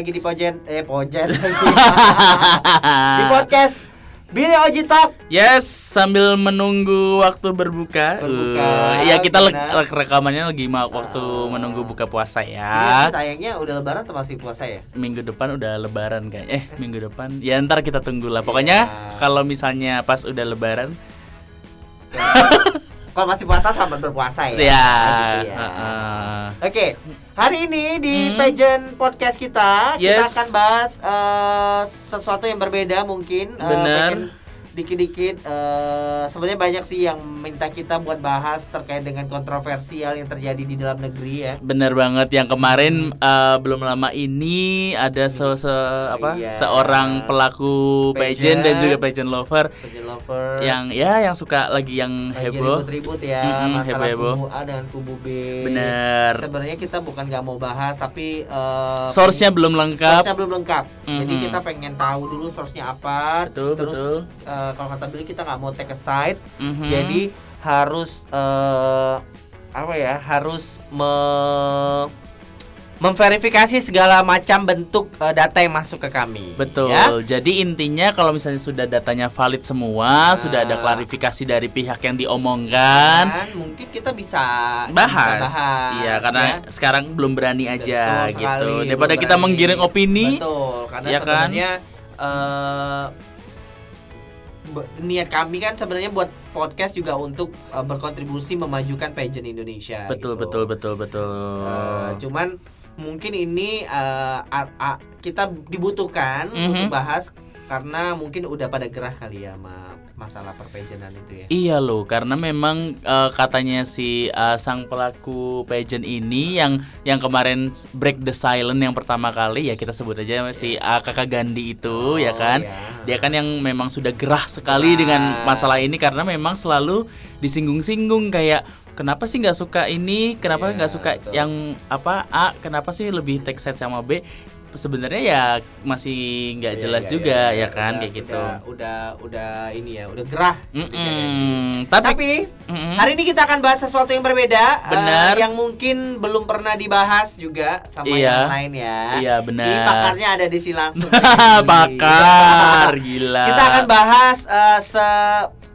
lagi di Pojen eh Pojen di podcast Billy Oji Talk. Yes, sambil menunggu waktu berbuka. Berbuka, Uh, ya kita le- rekamannya lagi mau waktu Ah. menunggu buka puasa ya. tayangnya udah lebaran atau masih puasa ya? Minggu depan udah lebaran kayak. Eh, minggu depan. Ya ntar kita tunggu lah. Pokoknya Iya. kalau misalnya pas udah lebaran, Kalau masih puasa selamat berpuasa ya. ya. Gitu ya. Heeh. Oke, hari ini di Hmm. pageant podcast kita kita Yes. akan bahas eh, sesuatu yang berbeda mungkin. Eh, Bener. pengen Dikit-dikit eh, sebenarnya banyak sih yang minta kita buat bahas terkait dengan kontroversial yang terjadi di dalam negeri ya. Bener banget yang kemarin eh, belum lama ini ada se, se- apa Iya. seorang pelaku pageant dan Pageant. juga pageant lover Pageant lovers. yang ya yang suka lagi yang lagi heboh. ribut-ribut ya Mm-mm, masalah heboh-heboh. kubu A dengan kubu B. Bener. Sebenarnya kita bukan nggak mau bahas tapi eh, Source-nya belum lengkap. Source-nya belum lengkap. Jadi Mhm. kita pengen tahu dulu source-nya apa. Betul, Terus betul. Eh, kalau kata Billy kita nggak mau take a side. Mhm. Jadi harus eh, apa ya? Harus me- memverifikasi segala macam bentuk eh, data yang masuk ke kami. Betul. Ya? Jadi intinya kalau misalnya sudah datanya valid semua, sudah ada Nah. klarifikasi dari pihak yang diomongkan, Dan mungkin kita bisa bahas. bisa bahas, Iya, karena ya. sekarang belum berani aja Betul gitu. sekali, Daripada kita berani. menggiring opini. Betul, karena ya kan? sebenarnya be- niat kami kan sebenarnya buat podcast juga untuk eh, berkontribusi memajukan pageant Indonesia. Betul, gitu. betul, betul, betul. Eh, cuman mungkin ini eh, a- a- kita dibutuhkan Mhm. untuk bahas karena mungkin udah pada gerah kali ya sama masalah perpageantan itu ya. Iya loh, karena memang eh, katanya si eh, sang pelaku pageant ini yang yang kemarin break the silent yang pertama kali ya kita sebut aja si eh, kakak Gandhi itu ya Oh, kan. iya. Dia kan yang memang sudah gerah sekali Gerah. dengan masalah ini karena memang selalu disinggung-singgung kayak kenapa sih nggak suka ini, kenapa Iya, nggak suka betul. yang apa A, kenapa sih lebih take side sama B? Sebenarnya ya masih nggak Iya, jelas iya, juga iya, ya kan udah- kayak gitu. Udah, udah udah ini ya, udah gerah. Mm-mm. Tapi, Tapi Mm-mm. hari ini kita akan bahas sesuatu yang berbeda, eh, Benar. yang mungkin belum pernah dibahas juga sama Iya. yang lain ya. Iya, benar. Ini pakarnya ada di sini langsung. Pakar, gila. Kita akan bahas eh, se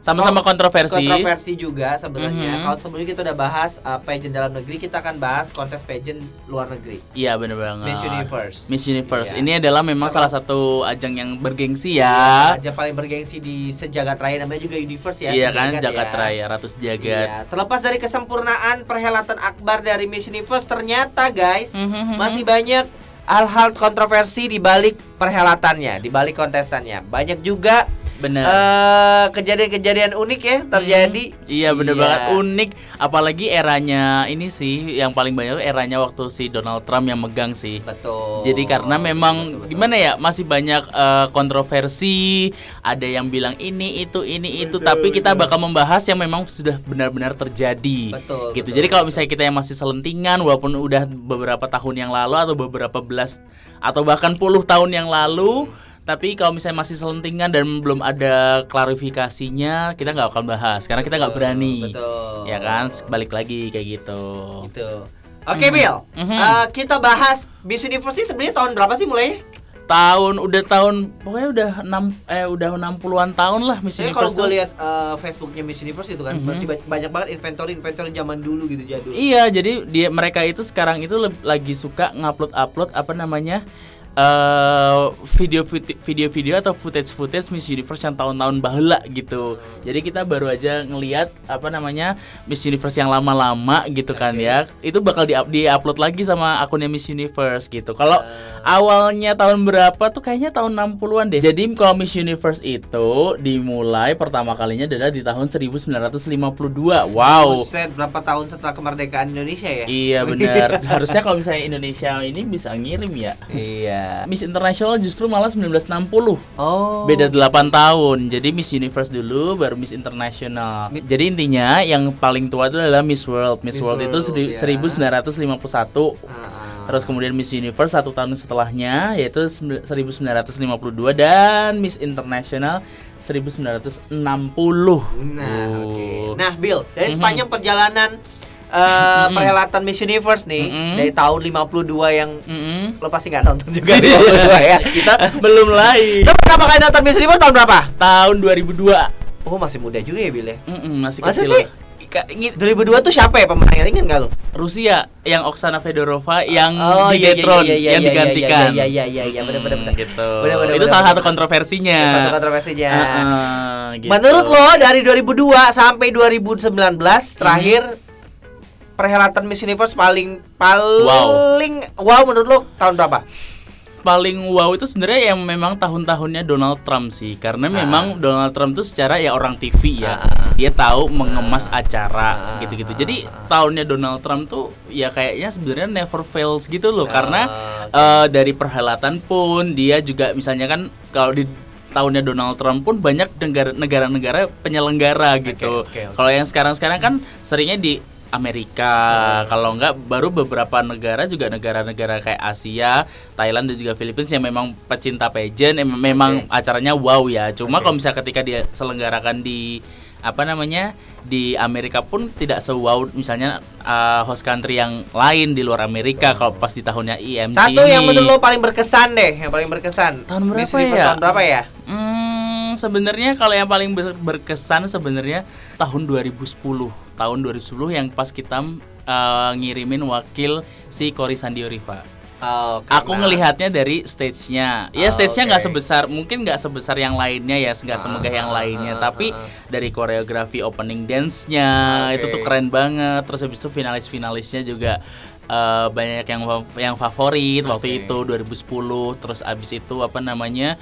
sama-sama kon- kontroversi. kontroversi juga sebenarnya. Mhm. Kalau sebelumnya kita udah bahas eh, pageant dalam negeri, kita akan bahas kontes pageant luar negeri. Iya bener banget. Miss Universe. Miss Universe. Iya. Ini adalah memang Kalau- salah satu ajang yang bergengsi ya. Aja paling bergengsi di sejagat raya namanya juga Universe ya. Iya kan, jagat ya. raya, ratu sejagat. Iya, terlepas dari kesempurnaan perhelatan akbar dari Miss Universe, ternyata guys Mhm. masih banyak hal-hal kontroversi di balik perhelatannya, di balik kontestannya. Banyak juga Bener. eh, kejadian-kejadian unik ya terjadi. Hmm, Iya bener Iya. banget unik apalagi eranya ini sih yang paling banyak eranya waktu si Donald Trump yang megang sih. Betul. Jadi karena memang Betul, betul. gimana ya masih banyak eh, kontroversi, ada yang bilang ini itu ini itu, Betul, tapi kita betul. bakal membahas yang memang sudah benar-benar terjadi. Betul, Gitu. betul, Jadi kalau misalnya kita yang masih selentingan, walaupun udah beberapa tahun yang lalu atau beberapa belas atau bahkan puluh tahun yang lalu, tapi kalau misalnya masih selentingan dan belum ada klarifikasinya, kita nggak akan bahas karena kita nggak berani. betul. Ya kan, balik lagi kayak gitu. Gitu. Oke Bill, Mhm. Eh, kita bahas Miss Universe ini sebenarnya tahun berapa sih mulainya? tahun udah tahun pokoknya udah 6 eh udah 60-an tahun lah Miss kalau Universe gue tuh. lihat eh, Facebooknya Miss Universe itu kan Mhm. masih ba- banyak banget inventory-inventory zaman dulu gitu jadul. Iya, jadi dia mereka itu sekarang itu lagi suka ngupload-upload apa namanya? Eh video video-video atau footage-footage Miss Universe yang tahun-tahun baheula gitu. Jadi kita baru aja ngelihat apa namanya Miss Universe yang lama-lama gitu kan ya. Itu bakal di di-upload lagi sama akunnya Miss Universe gitu. Kalau awalnya tahun berapa tuh kayaknya tahun 60-an deh. Jadi kalau Miss Universe itu dimulai pertama kalinya adalah di tahun 1952. Wow. Buset, berapa tahun setelah kemerdekaan Indonesia ya? Iya benar. Harusnya kalau misalnya Indonesia ini bisa ngirim ya. Iya. Miss International justru malah 1960. Oh. Beda 8 tahun. Jadi Miss Universe dulu baru Miss International. Jadi intinya yang paling tua itu adalah Miss World. Miss, Miss World, itu World, seri- ya. 1951. Ah. Terus kemudian Miss Universe satu tahun setelahnya yaitu sembil- 1952 dan Miss International 1960. Nah, Oh. oke. Nah, Bill, dari Mhm. sepanjang perjalanan eh, perhelatan Miss Universe nih Mm-mm. dari tahun 52 yang Mm-mm. lo pasti nggak nonton juga nih 52 ya. Kita belum lain. Lo pertama kali nonton Miss Universe tahun berapa? Tahun 2002. Oh masih muda juga ya Bil ya. Mm-mm, masih Masa kecil. sih? Ka- inget 2002 tuh siapa ya pemenangnya? Ingat nggak lo? Rusia yang Oksana Fedorova yang Oh, di iya, iya, Detron iya, iya, yang iya, digantikan. iya, iya, iya, iya, bener, Mm, bener. Gitu. Bener, bener, Itu bener, salah satu kontroversinya. Satu kontroversinya. Heeh, gitu. Menurut lo dari 2002 sampai 2019 terakhir perhelatan Miss Universe paling paling wow, menurut lo tahun berapa? paling wow itu sebenarnya yang memang tahun-tahunnya Donald Trump sih karena memang Donald Trump tuh secara ya orang TV ya Ah. dia tahu mengemas acara Ah. gitu-gitu jadi tahunnya Donald Trump tuh ya kayaknya sebenarnya never fails gitu loh karena Ah, eh, dari perhelatan pun dia juga misalnya kan kalau di tahunnya Donald Trump pun banyak negara- negara-negara penyelenggara gitu oke, oke. kalau yang sekarang-sekarang kan seringnya di Amerika, kalau enggak baru beberapa negara juga negara-negara kayak Asia, Thailand dan juga Filipina yang memang pecinta pageant, em- memang acaranya wow ya. Cuma kalau misalnya ketika dia selenggarakan di apa namanya di Amerika pun tidak se-wow misalnya uh, host country yang lain di luar Amerika kalau pas di tahunnya IMG Satu yang menurut lo paling berkesan deh, yang paling berkesan. Tahun Miss berapa Universe ya? Tahun berapa ya? Hmm, sebenarnya kalau yang paling ber- berkesan sebenarnya tahun 2010. Tahun 2010 yang pas kita uh, ngirimin wakil si Cory Sandioriva. Oh, Aku ngelihatnya dari stage-nya. Ya Oh, stage-nya nggak oke. sebesar, mungkin nggak sebesar yang lainnya ya, nggak semegah yang Ah, lainnya. ah, Tapi ah. dari koreografi opening dance-nya Oke. itu tuh keren banget. Terus habis itu finalis-finalisnya juga eh, banyak yang yang favorit waktu Oke. itu 2010. Terus abis itu apa namanya?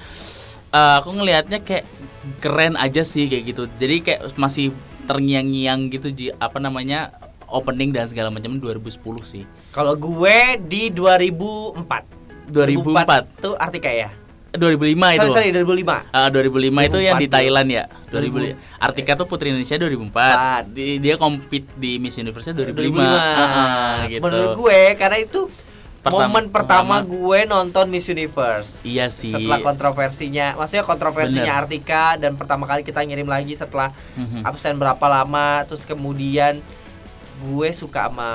Eh, aku ngelihatnya kayak keren aja sih kayak gitu. Jadi kayak masih terngiang-ngiang gitu Ji, apa namanya? opening dan segala macam 2010 sih. Kalau gue di 2004. 2004. tuh Artika ya? 2005 itu. Sorry, sorry 2005. Ah, 2005 itu yang di 2004 Thailand ya. 2000. 2000. Artika tuh Putri Indonesia 2004. Di- dia compete di Miss Universe 2005. 2005. Ah, ah, gitu. Menurut gue karena itu Pertama- momen pertama pertama. gue nonton Miss Universe. Iya sih. Setelah kontroversinya, maksudnya kontroversinya Bener. Artika dan pertama kali kita ngirim lagi setelah Mhm. absen berapa lama, terus kemudian gue suka sama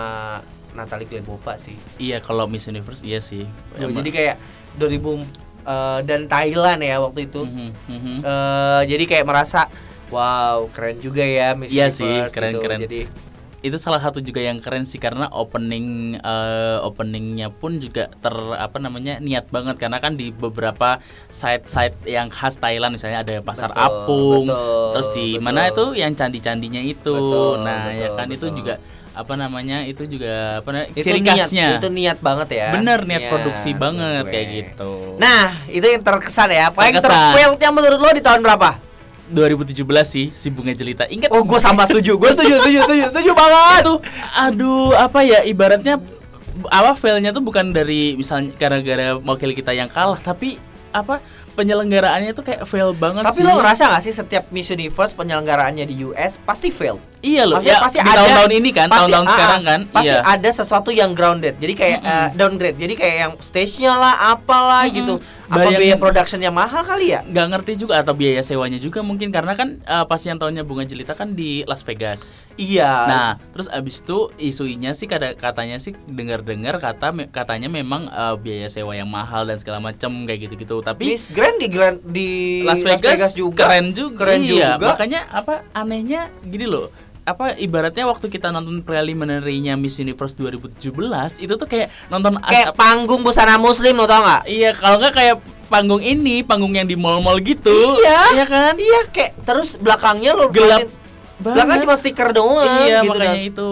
Natalie Glebova sih. Iya, kalau Miss Universe iya sih. Emang. jadi kayak 2000 eh, dan Thailand ya waktu itu. Eh, jadi kayak merasa wow keren juga ya Miss Iya sih, Universe keren, gitu. keren. Jadi itu salah satu juga yang keren sih karena opening eh, openingnya pun juga ter apa namanya niat banget karena kan di beberapa site-site yang khas Thailand misalnya ada pasar Betul, apung betul, terus di betul. mana itu yang candi-candinya itu Betul, nah ya betul, kan itu betul. juga apa namanya itu juga apa namanya itu ciri niat, khasnya itu niat banget ya. bener niat Iya, produksi banget gue. kayak gitu Nah, itu yang terkesan ya. Paling Terkesan. terfailnya menurut lo di tahun berapa? 2017 sih si bunga jelita ingat Oh, gue sama setuju. Gue setuju, setuju, setuju, setuju banget. tuh aduh apa ya ibaratnya apa failnya tuh bukan dari misalnya gara-gara wakil kita yang kalah tapi apa penyelenggaraannya tuh kayak fail banget Tapi sih. lo ngerasa gak sih setiap Miss Universe penyelenggaraannya di US pasti fail? iya loh Maksudnya ya pasti ada- tahun-tahun ini kan tahun-tahun ah, sekarang kan Pasti iya ada sesuatu yang grounded. Jadi kayak Mm-mm. eh, downgrade. Jadi kayak yang stage-nya lah, apalah Mm-mm. gitu. Apa biaya productionnya mahal kali ya? nggak ngerti juga atau biaya sewanya juga mungkin karena kan eh, pas yang tahunnya bunga jelita kan di Las Vegas Iya. Nah, terus abis itu isunya sih kata katanya sih dengar-dengar kata me- katanya memang eh, biaya sewa yang mahal dan segala macam kayak gitu-gitu. Tapi Miss Grand di Grand di Las Vegas, juga keren juga. Keren iya, juga. Makanya apa anehnya gini loh. Apa ibaratnya waktu kita nonton preliminary-nya Miss Universe 2017 itu tuh kayak nonton kayak panggung busana muslim lo tau nggak? Iya, kalau nggak kayak panggung ini, panggung yang di mall-mall gitu. Iya. Iya kan? Iya kayak terus belakangnya lo Gelap banget. cuma stiker doang Iya, gitu makanya dan- itu.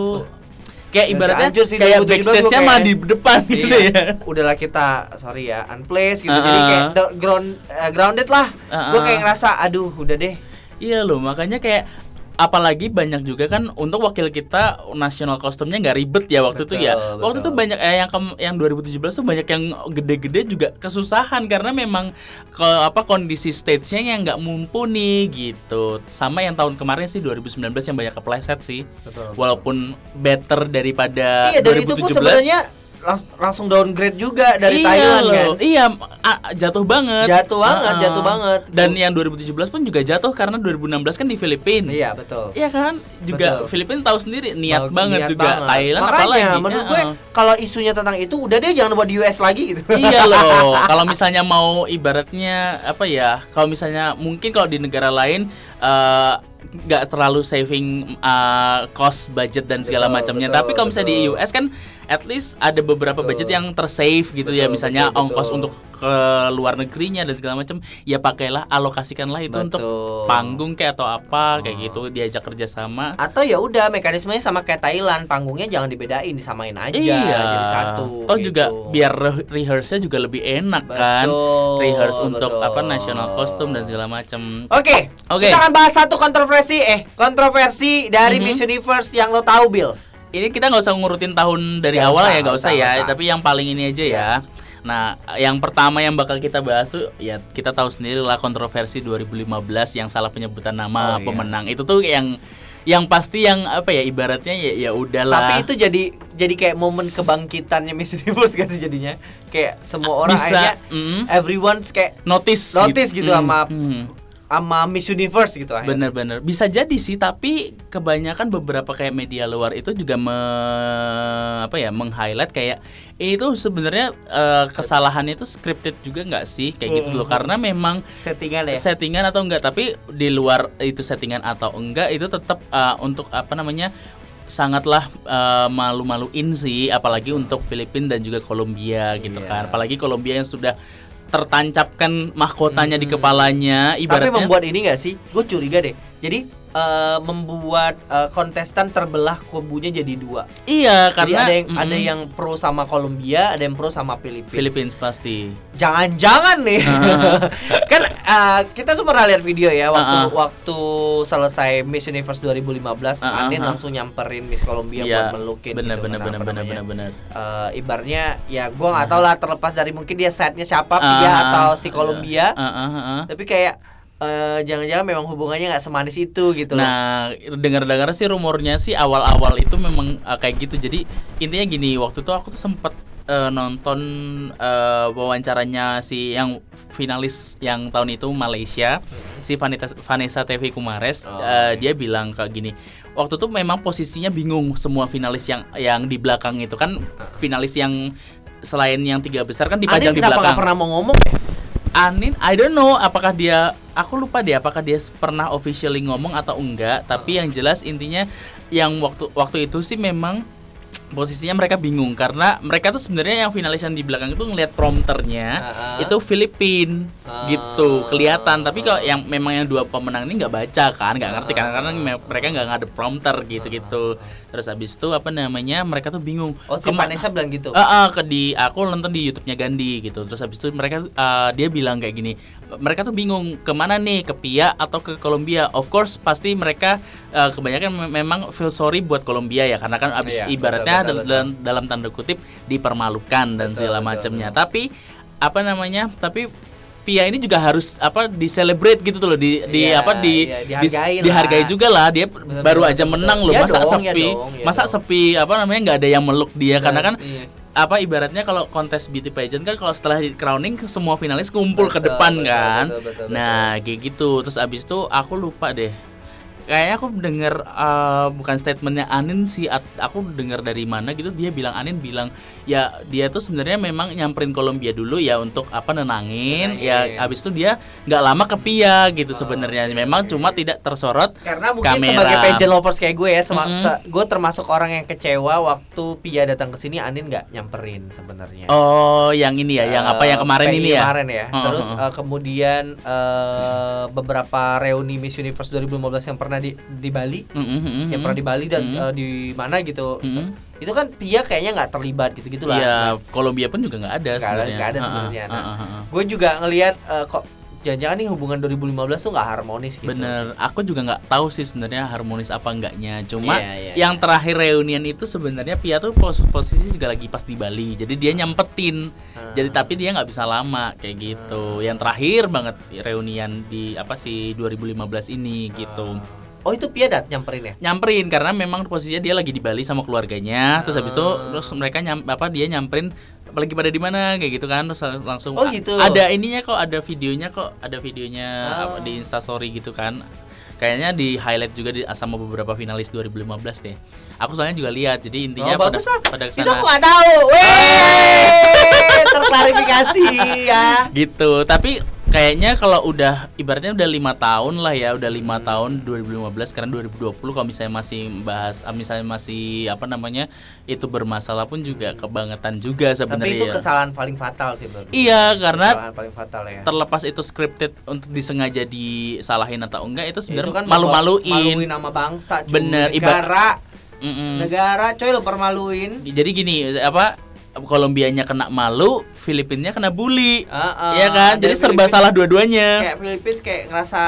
Kayak ibaratnya sih kayak 2017 backstage-nya mah di depan gitu Iya. ya. Udahlah kita sorry ya unplace gitu. Jadi Uh-uh. kayak ground eh, grounded lah. Uh-uh. Gue kayak ngerasa aduh udah deh. Iya loh, makanya kayak apalagi banyak juga kan untuk wakil kita nasional kostumnya nggak ribet ya waktu itu ya. Betul, Waktu itu betul. banyak eh, yang kem- yang 2017 tuh banyak yang gede-gede juga kesusahan karena memang ke apa kondisi stage-nya yang nggak mumpuni gitu. Sama yang tahun kemarin sih 2019 yang banyak kepleset sih. Betul. Walaupun better daripada Iya dan itu pun 2017. sebenarnya langs- langsung downgrade juga dari iya Thailand loh. kan. Iya, a- jatuh banget. Jatuh banget, Ah, jatuh banget. Dan yang 2017 pun juga jatuh karena 2016 kan di Filipina. Iya, betul. Iya kan? Juga Betul. Filipina tahu sendiri niat Mau- banget niat juga. banget. Thailand Makanya, apalagi. menurut gue Heeh. kalau isunya tentang itu udah deh jangan buat di US lagi gitu. iya loh. Kalau misalnya mau ibaratnya apa ya? Kalau misalnya mungkin kalau di negara lain eh, nggak terlalu saving eh, cost budget dan segala macamnya. Tapi kalau misalnya di. US kan at least ada beberapa Betul. budget yang tersave gitu ya. Betul, Misalnya betul, ongkos betul. untuk ke luar negerinya dan segala macam. Ya pakailah alokasikanlah itu untuk Betul. panggung kayak atau apa kayak Oh. gitu diajak kerjasama. Atau ya udah mekanismenya sama kayak Thailand, panggungnya jangan dibedain, disamain aja iya. jadi satu. Toh juga gitu. biar re- rehearse-nya juga lebih enak kan. Betul, Rehearse untuk betul. apa national costume dan segala macam. Oke, Oke. kita akan bahas satu kontroversi eh kontroversi dari Mhm. Miss Universe yang lo tahu Bill. Ini kita nggak usah ngurutin tahun dari Nggak awal usah, ya, nggak usah, usah, ya. usah. Tapi yang paling ini aja ya. Nah, yang pertama yang bakal kita bahas tuh ya kita tahu sendiri lah kontroversi 2015 yang salah penyebutan nama Oh, iya. pemenang. Itu tuh yang yang pasti yang apa ya ibaratnya ya ya udahlah. Tapi itu jadi jadi kayak momen kebangkitannya Miss Universe kan sih jadinya. Kayak semua orang bisa akhirnya mm, everyone's kayak notice notice gitu Mm, sama- mm. Sama Miss Universe gitu akhirnya. Bener-bener bisa jadi sih tapi kebanyakan beberapa kayak media luar itu juga me, apa ya meng-highlight kayak itu sebenarnya eh, kesalahannya itu scripted juga nggak sih kayak gitu loh karena memang Settingan ya. settingan atau enggak tapi di luar itu settingan atau enggak itu tetap eh, untuk apa namanya sangatlah eh, malu-maluin sih apalagi untuk Filipina dan juga Kolombia gitu Iya. kan apalagi Kolombia yang sudah tertancapkan mahkotanya di kepalanya Tapi ibaratnya membuat ini gak sih? Gue curiga deh. Jadi eh, membuat eh, kontestan terbelah kubunya jadi dua. Iya, Jadi karena ada yang mm-mm, ada yang pro sama Kolombia, ada yang pro sama Filipina. Philippines pasti. Jangan-jangan nih. kan eh, kita tuh pernah lihat video ya waktu Ah, ah. waktu selesai Miss Universe 2015, Ah, ah, Anin ah. langsung nyamperin Miss Kolombia Iya, buat melukin benar gitu benar benar benar benar benar. Eh, ibarnya ya gua nggak tahu lah terlepas dari mungkin dia setnya siapa Ah, Pia ah, atau si Kolombia ah, ah, ah, ah. tapi kayak eh, jangan-jangan memang hubungannya nggak semanis itu gitu loh Nah, dengar-dengar sih rumornya sih awal-awal itu memang uh, kayak gitu. Jadi intinya gini, waktu itu aku tuh sempet uh, nonton uh, wawancaranya si yang finalis yang tahun itu Malaysia, si Vanessa, Vanessa TV Kumares, Oh, uh, dia bilang kayak gini. Waktu itu memang posisinya bingung semua finalis yang yang di belakang itu kan finalis yang selain yang tiga besar kan dipajang di kenapa belakang. nggak pernah mau ngomong ya? Anin, I don't know apakah dia, aku lupa deh apakah dia pernah officially ngomong atau enggak. Tapi yang jelas intinya yang waktu waktu itu sih memang posisinya mereka bingung karena mereka tuh sebenarnya yang finalis yang di belakang itu ngelihat prompternya ah. itu Filipin Ah. gitu kelihatan tapi kalau yang memang yang dua pemenang ini nggak baca kan nggak ngerti kan karena me- mereka nggak ada prompter gitu gitu terus habis itu apa namanya mereka tuh bingung Oh, si Vanessa bilang gitu. Ah, ah, ke di aku nonton di YouTube-nya Gandhi gitu. Terus habis itu mereka ah, dia bilang kayak gini. Mereka tuh bingung ke mana nih ke Pia atau ke Kolombia. Of course pasti mereka ah, kebanyakan me- memang feel sorry buat Kolombia ya karena kan abis Iya, ibaratnya betul, betul, dalam, dalam tanda kutip dipermalukan dan Betul, segala macamnya. Tapi apa namanya? Tapi Pia ini juga harus apa di celebrate gitu tuh loh di di Iya, apa di di- dihargai lah. dihargai juga lah dia Betul, baru betul, aja betul, menang betul. loh Iya masa dong, iya sepi dong, iya masa dong. sepi apa namanya nggak ada yang meluk dia karena kan Iya. apa ibaratnya kalau kontes beauty pageant kan kalau setelah di crowning semua finalis kumpul ke Betul, depan betul, kan. betul, betul, betul. nah, kayak gitu. Terus abis itu aku lupa deh. Kayaknya aku dengar eh, bukan statementnya Anin sih, aku dengar dari mana gitu dia bilang Anin bilang ya dia tuh sebenarnya memang nyamperin Kolombia dulu ya untuk apa nenangin, Nenangin. ya abis itu dia nggak lama ke Pia gitu sebenarnya. Memang oke. cuma tidak tersorot Karena mungkin kamera. sebagai pageant lovers kayak gue ya, Mm-mm. se- gue termasuk orang yang kecewa waktu Pia datang ke sini Anin nggak nyamperin sebenarnya. Oh, yang ini ya, yang apa yang Eh, kemarin PI ini ya? Kemarin ya. Heeh, Terus heeh. eh, kemudian eh, beberapa reuni Miss Universe 2015 yang pernah di di Bali, Mm, mm, mm, yang pernah di Bali dan Mm. eh, di mana gitu. Mm. Itu kan Pia kayaknya nggak terlibat gitu-gitu lah. Iya, Kolombia pun juga nggak ada sebenarnya. nggak ada sebenarnya. Nah. Gue juga ngelihat eh, kok jangan-jangan nih hubungan 2015 tuh nggak harmonis gitu. Bener, aku juga nggak tahu sih sebenarnya harmonis apa enggaknya. Cuma Iya, iya, yang iya. terakhir reunian itu sebenarnya Pia tuh pos posisi juga lagi pas di Bali. Jadi dia nyempetin. Ah. Jadi tapi dia nggak bisa lama kayak gitu. Yang terakhir banget reunian di apa sih 2015 ini gitu. Oh itu Pia dat nyamperin ya? nyamperin karena memang posisinya dia lagi di Bali sama keluarganya terus habis itu Ah. terus mereka nyam, apa dia nyamperin lagi pada di mana kayak gitu kan terus langsung Oh, "A- gitu. ada ininya kok ada videonya kok ada videonya apa, di instastory gitu kan kayaknya di highlight juga di sama beberapa finalis 2015 deh aku soalnya juga lihat jadi intinya oh, pada lah. pada Itu ke sana aku nggak tahu. Weh, terklarifikasi ya. gitu tapi kayaknya kalau udah ibaratnya udah lima tahun lah ya udah lima tahun 2015 sekarang 2020 kalau misalnya masih bahas ah, misalnya masih apa namanya itu bermasalah pun juga kebangetan juga Tapi sebenarnya itu ya. kesalahan paling fatal sih menurut gue. iya karena kesalahan paling fatal ya. terlepas itu scripted untuk disengaja disalahin atau enggak itu Itu sebenarnya kan malu-maluin maluin nama bangsa. cuy. Bener, iba- Negara, Mm-mm. negara, coy lo permaluin. jadi gini apa Kolombianya kena malu Filipinnya kena bully Heeh. Iya kan jadi serba Filipin- salah dua-duanya Kayak Filipina kayak ngerasa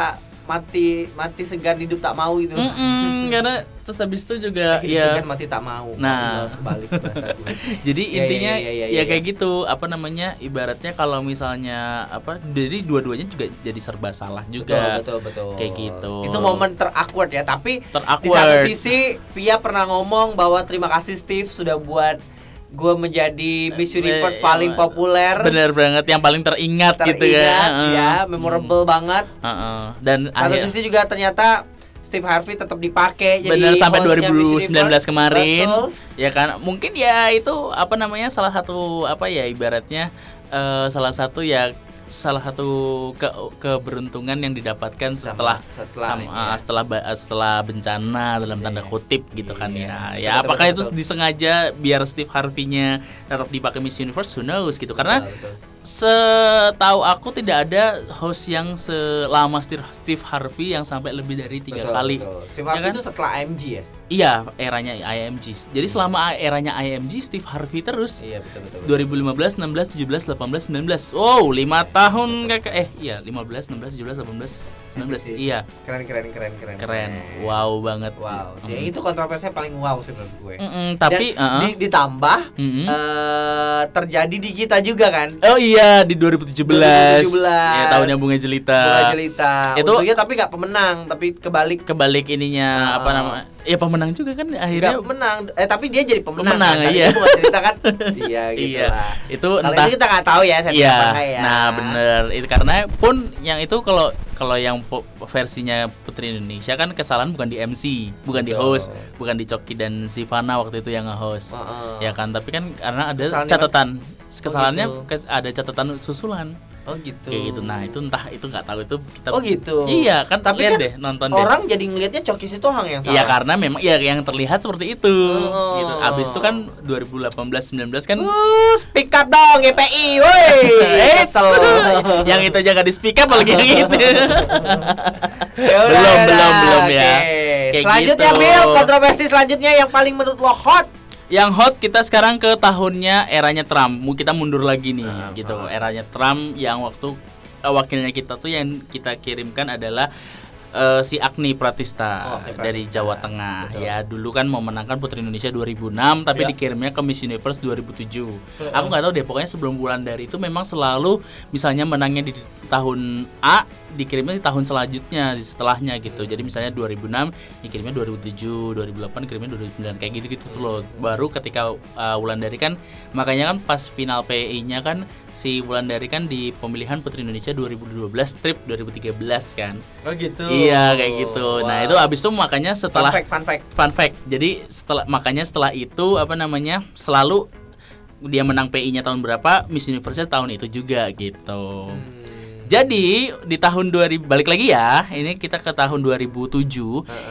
mati mati segan hidup tak mau gitu. Mm-mm, karena terus habis itu juga Hidup ya segan mati tak mau. Nah. gue. jadi Iya, intinya iya, iya, ya iya, kayak gitu apa namanya ibaratnya kalau misalnya apa jadi dua-duanya juga jadi serba salah juga betul, betul, betul. Kayak gitu. Itu momen terawkward ya, tapi di satu sisi Pia pernah ngomong bahwa terima kasih Steve sudah buat gue menjadi Miss Universe Eh, paling iya, populer. bener banget yang paling teringat, gitu teringat, ya Heeh. ya, memorable banget. Heeh. dan Satu akhir- sisi juga ternyata Steve Harvey tetap dipakai jadi bener sampai hostnya Miss 2019 Universe. kemarin Betul. ya kan mungkin ya itu apa namanya salah satu apa ya ibaratnya eh, salah satu ya salah satu ke keberuntungan yang didapatkan Sama- setelah setelah sama- ah, ya. setelah setelah bencana dalam Iya, tanda iya. kutip gitu kan Iya. ya ya Betul, apakah betul, itu betul. disengaja biar Steve Harvey-nya tetap dipakai Miss Universe who knows gitu karena Betul, betul. Setahu aku tidak ada host yang selama Steve Steve Harvey yang sampai lebih dari tiga Betul, kali betul. Steve Ya Harvey kan? itu setelah AMG ya Iya, eranya IMG. Jadi selama eranya IMG Steve Harvey terus. iya betul betul, betul. 2015, 16, 17, 18, 19. Wow, 5 tahun kakak. Eh, iya, 15, 16, 17, 18, 19. Iya, keren keren keren keren keren. Wow banget. wow Mm. Jadi itu kontroversinya paling wow sih menurut gue Mm-mm, tapi Dan uh-uh. di- ditambah Mm-mm. eh, terjadi di kita juga kan Oh iya, di 2017. 2017. Ya, tahunnya Bunga Jelita. Bunga Jelita Itu- untungnya tapi nggak pemenang tapi kebalik Kebalik ininya apa Ah. namanya? Ya pemenang juga kan akhirnya. pemenang eh tapi dia jadi pemenang, Pemenang, kan? Iya. Bunga Jelita kan iya gitu Iya. lah Itu kalau entah itu kita nggak tahu ya saya Iya, ya nah bener itu karena pun yang itu kalau kalau yang versinya Putri Indonesia kan kesalahan bukan di MC, bukan di Betul. host, bukan di Coki dan Sivana waktu itu yang nge-host. Heeh. Ya kan, tapi kan karena ada Kesalahan di kesalahannya gitu. kes- ada catatan susulan oh gitu kayak gitu. Nah, itu entah itu nggak tahu itu kita oh gitu Iya, kan Tapi lihat kan deh nonton deh. orang jadi ngelihatnya Coki Sitohang yang salah Iya karena memang ya yang terlihat seperti itu. Oh. Gitu. Abis itu kan 2018 19 kan Uh, speak up dong GPI, woi. Kesel. yang itu aja gak di speak up lagi yang itu. Ya belum, belum, belum ya. Oke. Kayak Selanjutnya gitu. Bill, kontroversi selanjutnya yang paling menurut lo hot. Yang hot kita sekarang ke tahunnya eranya Trump. Mau kita mundur lagi nih Ah, gitu. ah. Eranya Trump yang waktu eh, wakilnya kita tuh yang kita kirimkan adalah eh, si Agni Pratista Oh, dari Pratista. Jawa Tengah. Betul. Ya, dulu kan memenangkan Putri Indonesia 2006 tapi Ya. dikirimnya ke Miss Universe 2007. Aku nggak tahu deh pokoknya sebelum bulan dari itu memang selalu misalnya menangnya di tahun A dikirimnya di tahun selanjutnya setelahnya gitu. Jadi misalnya 2006 dikirimnya 2007, 2008 dikirimnya 2009 kayak gitu-gitu tuh loh. Baru ketika uh, Wulandari kan makanya kan pas final PI-nya kan si Wulandari kan di pemilihan Putri Indonesia 2012 trip 2013 kan. Oh gitu. Iya kayak gitu. Nah, itu abis itu makanya setelah fun fact, fun fact. fun fact. Jadi setelah makanya setelah itu apa namanya? selalu dia menang PI-nya tahun berapa, Miss Universe tahun itu juga gitu. Hmm. Jadi di tahun 2000 balik lagi ya, ini kita ke tahun 2007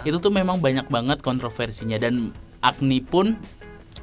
itu tuh memang banyak banget kontroversinya dan Agni pun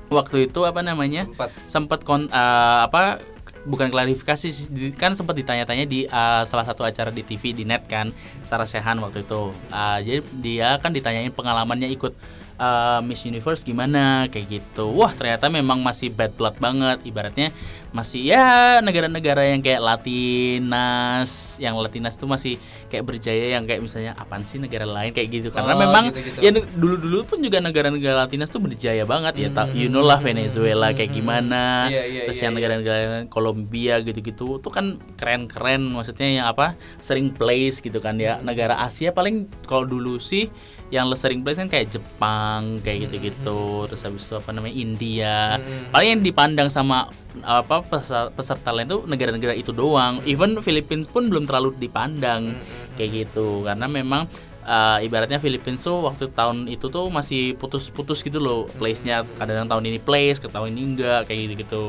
waktu itu apa namanya Sempat. sempat kon eh, apa bukan klarifikasi kan sempat ditanya-tanya di eh, salah satu acara di TV di net kan Sarah Sehan waktu itu. Eh, jadi dia kan ditanyain pengalamannya ikut eh, Miss Universe gimana? Kayak gitu. Wah ternyata memang masih bad blood banget. Ibaratnya masih ya negara-negara yang kayak Latinas yang Latinas tuh masih kayak berjaya yang kayak misalnya apaan sih negara lain? Kayak gitu. Karena Oh, memang gitu-gitu. ya ne- dulu-dulu pun juga negara-negara Latinas tuh berjaya banget. Ya tak you know lah Venezuela kayak gimana. Iya, iya, terus iya, yang iya. negara-negara lain, Kolombia gitu-gitu tuh kan keren-keren. Maksudnya yang apa? Sering place gitu kan. Ya negara Asia paling kalau dulu sih yang sering place kan kayak Jepang kayak gitu-gitu. terus habis itu apa namanya India. Hmm. paling yang dipandang sama apa peserta, peserta lain tuh negara-negara itu doang. Even Philippines pun belum terlalu dipandang kayak gitu. Karena memang uh, ibaratnya Philippines tuh waktu tahun itu tuh masih putus-putus gitu loh place-nya. kadang tahun ini place ke tahun ini enggak kayak gitu gitu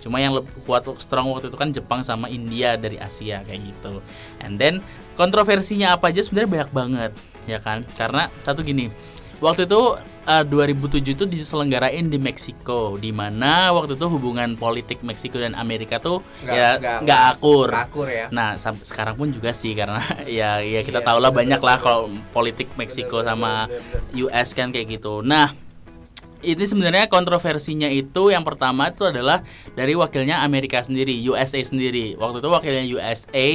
cuma yang kuat strong waktu itu kan Jepang sama India dari Asia kayak gitu. And then kontroversinya apa aja sebenarnya banyak banget ya kan karena satu gini waktu itu uh, 2007 itu diselenggarain di Meksiko di mana waktu itu hubungan politik Meksiko dan Amerika tuh Nggak- ya nggak- akur nggak akur ya. Nah, sekarang pun juga sih karena ya ya kita Iya, tahu lah banyak lah kalau politik Meksiko Bener, sama bener, bener, US kan kayak gitu. Nah, ini sebenarnya kontroversinya itu yang pertama itu adalah dari wakilnya Amerika sendiri, USA sendiri. Waktu itu wakilnya USA,